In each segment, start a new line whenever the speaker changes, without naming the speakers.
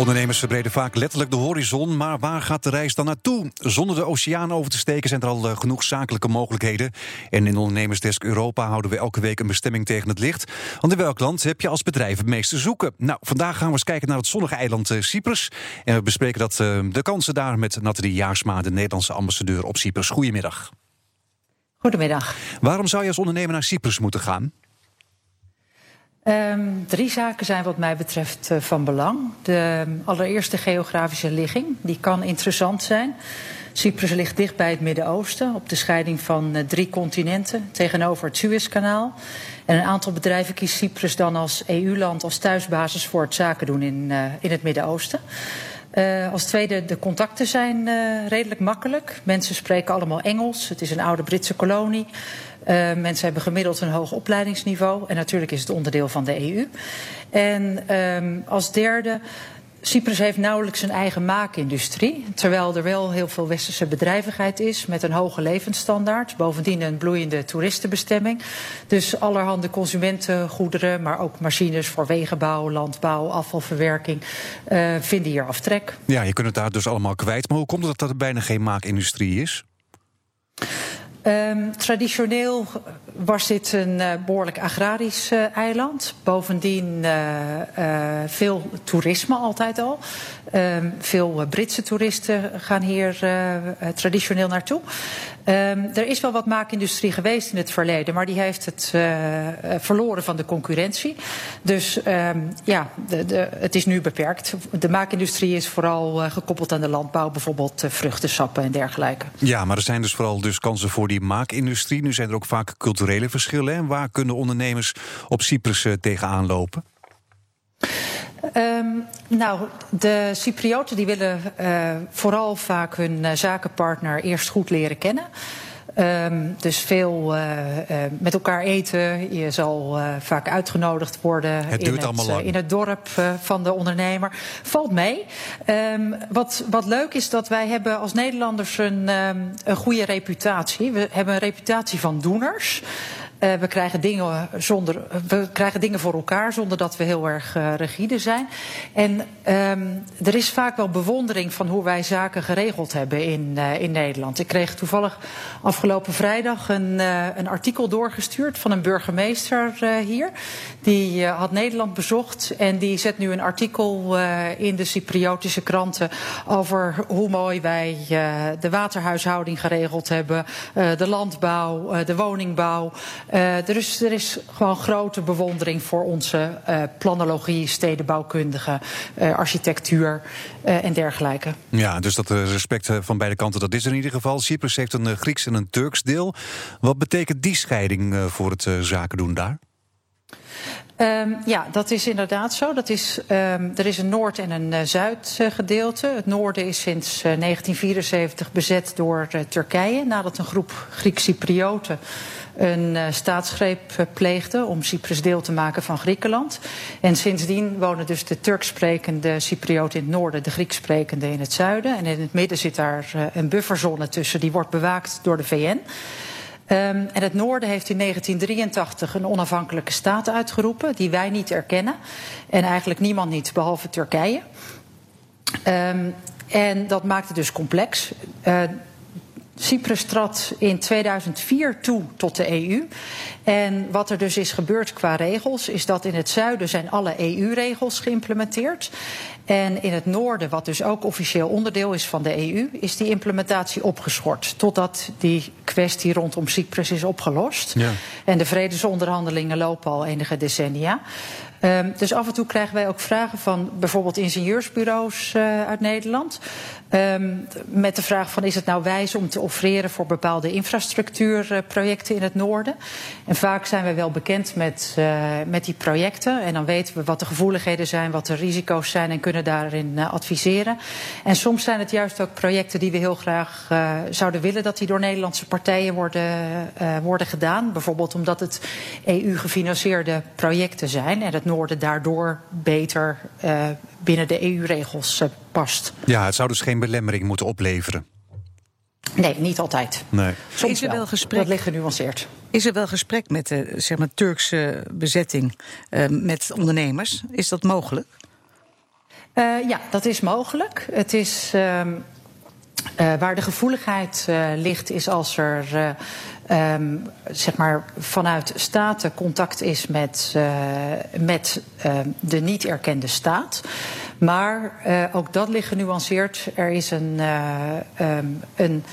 Ondernemers verbreden vaak letterlijk de horizon, maar waar gaat de reis dan naartoe? Zonder de oceaan over te steken zijn er al eh, genoeg zakelijke mogelijkheden. En in Ondernemersdesk Europa houden we elke week een bestemming tegen het licht. Want in welk land heb je als bedrijf het meeste zoeken? Nou, vandaag gaan we eens kijken naar het zonnige eiland eh, Cyprus. En we bespreken dat, uh, de kansen daar met Nathalie Jaarsma, de Nederlandse ambassadeur op Cyprus. Goedemiddag.
Goedemiddag.
Waarom zou je als ondernemer naar Cyprus moeten gaan?
Um, drie zaken zijn wat mij betreft uh, van belang. De um, allereerste geografische ligging, die kan interessant zijn. Cyprus ligt dicht bij het Midden-Oosten, op de scheiding van uh, drie continenten, tegenover het Suezkanaal. En een aantal bedrijven kiest Cyprus dan als EU-land als thuisbasis voor het zaken doen in, uh, in het Midden-Oosten. Als tweede, de contacten zijn redelijk makkelijk. Mensen spreken allemaal Engels. Het is een oude Britse kolonie. Uh, mensen hebben gemiddeld een hoog opleidingsniveau. En natuurlijk is het onderdeel van de EU. En um, als derde. Cyprus heeft nauwelijks een eigen maakindustrie, terwijl er wel heel veel westerse bedrijvigheid is met een hoge levensstandaard. Bovendien een bloeiende toeristenbestemming. Dus allerhande consumentengoederen, maar ook machines voor wegenbouw, landbouw, afvalverwerking uh, vinden hier aftrek.
Ja, je kunt het daar dus allemaal kwijt. Maar hoe komt het dat er bijna geen maakindustrie is?
Um, traditioneel was dit een uh, behoorlijk agrarisch uh, eiland. Bovendien uh, veel toerisme altijd al. Um, veel Britse toeristen gaan hier traditioneel naartoe. Um, er is wel wat maakindustrie geweest in het verleden, maar die heeft het verloren van de concurrentie. Dus ja, de, de, het is nu beperkt. De maakindustrie is vooral gekoppeld aan de landbouw, bijvoorbeeld vruchtensappen en dergelijke.
Ja, maar er zijn dus vooral dus kansen voor die maakindustrie. Nu zijn er ook vaak culturele verschillen. En waar kunnen ondernemers op Cyprus uh, tegenaan lopen?
Um, nou, de Cyprioten die willen uh, vooral vaak hun uh, zakenpartner eerst goed leren kennen. Um, dus veel uh, uh, met elkaar eten. Je zal vaak uitgenodigd worden
het
in, het, in, het, dorp van de ondernemer. Valt mee. Um, wat, wat, leuk is dat wij hebben als Nederlanders een, een goede reputatie. We hebben een reputatie van doeners. Uh, we, krijgen dingen zonder, we krijgen dingen voor elkaar zonder dat we heel erg uh, rigide zijn. En um, er is vaak wel bewondering van hoe wij zaken geregeld hebben in, uh, in Nederland. Ik kreeg toevallig afgelopen vrijdag een, een artikel doorgestuurd van een burgemeester hier. Die had Nederland bezocht en die zet nu een artikel in de Cypriotische kranten over hoe mooi wij de waterhuishouding geregeld hebben, de landbouw, de woningbouw. Uh, er, is, er is gewoon grote bewondering voor onze uh, planologie, stedenbouwkundige, uh, architectuur en dergelijke.
Ja, dus dat respect van beide kanten, dat is er in ieder geval. Cyprus heeft een Grieks en een Turks deel. Wat betekent die scheiding voor het zaken doen daar?
Um, ja, dat is inderdaad zo. Dat is, um, er is een Noord- en een uh, Zuidgedeelte. Het noorden is sinds uh, 1974 bezet door uh, Turkije, nadat een groep Griek-Cyprioten een staatsgreep pleegde om Cyprus deel te maken van Griekenland. En sindsdien wonen dus de Turksprekende Cyprioten in het noorden, de Grieksprekende in het zuiden. En in het midden zit daar een bufferzone tussen, die wordt bewaakt door de VN. Um, en het Noorden heeft in 1983 een onafhankelijke staat uitgeroepen, die wij niet erkennen. En eigenlijk niemand niet, behalve Turkije. Um, en dat maakt het dus complex. Uh, Cyprus trad in 2004 toe tot de EU. En wat er dus is gebeurd qua regels, is dat in het zuiden zijn alle EU-regels geïmplementeerd. En in het noorden, wat dus ook officieel onderdeel is van de EU, is die implementatie opgeschort. Totdat die kwestie rondom Cyprus is opgelost. Ja. En de vredesonderhandelingen lopen al enige decennia. Um, dus af en toe krijgen wij ook vragen van bijvoorbeeld ingenieursbureaus uh, uit Nederland. Um, met de vraag van is het nou wijs om te offreren voor bepaalde infrastructuurprojecten in het noorden. En vaak zijn wij wel bekend met, uh, met die projecten. En dan weten we wat de gevoeligheden zijn, wat de risico's zijn en kunnen daarin uh, adviseren. En soms zijn het juist ook projecten die we heel graag uh, zouden willen dat die door Nederlandse partijen worden, worden gedaan. Bijvoorbeeld omdat het EU-gefinancierde projecten zijn en het noorden daardoor beter binnen de EU-regels past.
Ja, het zou dus geen belemmering moeten opleveren.
Nee, niet altijd.
Nee.
Soms is er wel, wel gesprek? Dat ligt genuanceerd.
Is er wel gesprek met de zeg maar, Turkse bezetting uh, met ondernemers? Is dat mogelijk?
ja, dat is mogelijk. Het is. Uh, uh, waar de gevoeligheid uh, ligt, is als er uh, um, zeg maar vanuit staten contact is met, met de niet erkende staat. Maar ook dat ligt genuanceerd. Er is een, um, een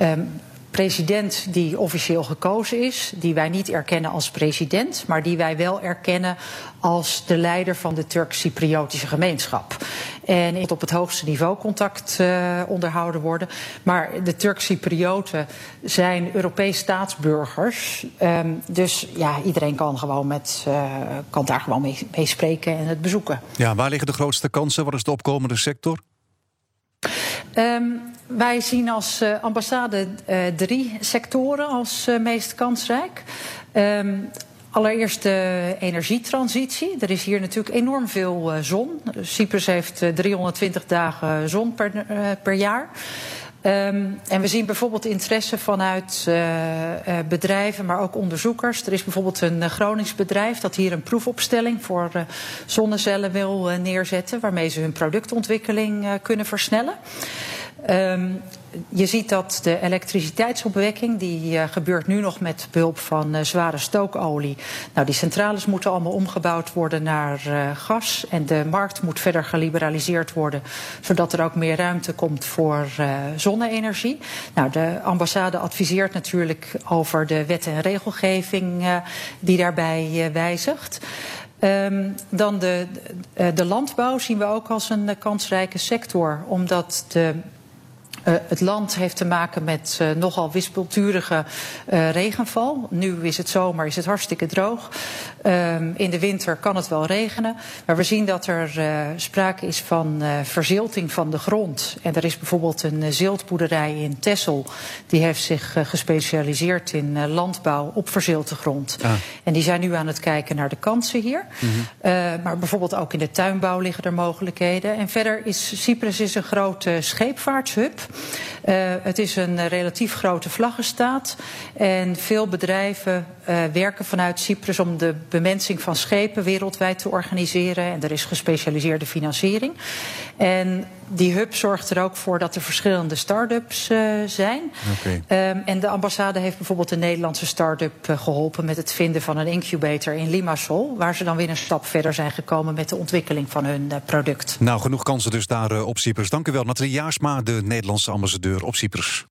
um, president die officieel gekozen is, die wij niet erkennen als president, maar die wij wel erkennen als de leider van de Turk-Cypriotische gemeenschap. En op het hoogste niveau contact uh, onderhouden worden. Maar de Turk-Cyprioten zijn Europees staatsburgers. Um, dus ja, iedereen kan, gewoon met, uh, kan daar gewoon mee spreken en het bezoeken.
Ja, waar liggen de grootste kansen? Wat is de opkomende sector?
Um, wij zien als uh, ambassade uh, drie sectoren als uh, meest kansrijk. Um, allereerst de energietransitie. Er is hier natuurlijk enorm veel zon. Cyprus heeft 320 dagen zon per, per jaar. Um, en we zien bijvoorbeeld interesse vanuit uh, uh, bedrijven, maar ook onderzoekers. Er is bijvoorbeeld een uh, Gronings bedrijf dat hier een proefopstelling voor zonnecellen wil neerzetten, waarmee ze hun productontwikkeling kunnen versnellen. Um, je ziet dat de elektriciteitsopwekking, die uh, gebeurt nu nog met behulp van uh, zware stookolie. Nou, die centrales moeten allemaal omgebouwd worden naar uh, gas. En de markt moet verder geliberaliseerd worden, zodat er ook meer ruimte komt voor zonne-energie. Nou, de ambassade adviseert natuurlijk over de wet en regelgeving die daarbij wijzigt. Um, dan de, de landbouw zien we ook als een kansrijke sector, omdat de uh, het land heeft te maken met uh, nogal wispelturige uh, regenval. Nu is het zomer, is het hartstikke droog. Um, in de winter kan het wel regenen. Maar we zien dat er sprake is van verzilting van de grond. En er is bijvoorbeeld een ziltboerderij in Tessel. Die heeft zich gespecialiseerd in landbouw op verzilte grond. Ah. En die zijn nu aan het kijken naar de kansen hier. Mm -hmm. maar bijvoorbeeld ook in de tuinbouw liggen er mogelijkheden. En verder is Cyprus is een grote scheepvaartshub. Uh, het is een relatief grote vlaggenstaat. En veel bedrijven uh, werken vanuit Cyprus om de bemensing van schepen wereldwijd te organiseren. En er is gespecialiseerde financiering. En die hub zorgt er ook voor dat er verschillende start-ups uh, zijn. Okay. Um, en de ambassade heeft bijvoorbeeld een Nederlandse start-up uh, geholpen met het vinden van een incubator in Limassol. Waar ze dan weer een stap verder zijn gekomen met de ontwikkeling van hun product.
Nou, genoeg kansen dus daar op Cyprus. Dank u wel, Nathalie Jaarsma, de Nederlandse ambassadeur op Cyprus.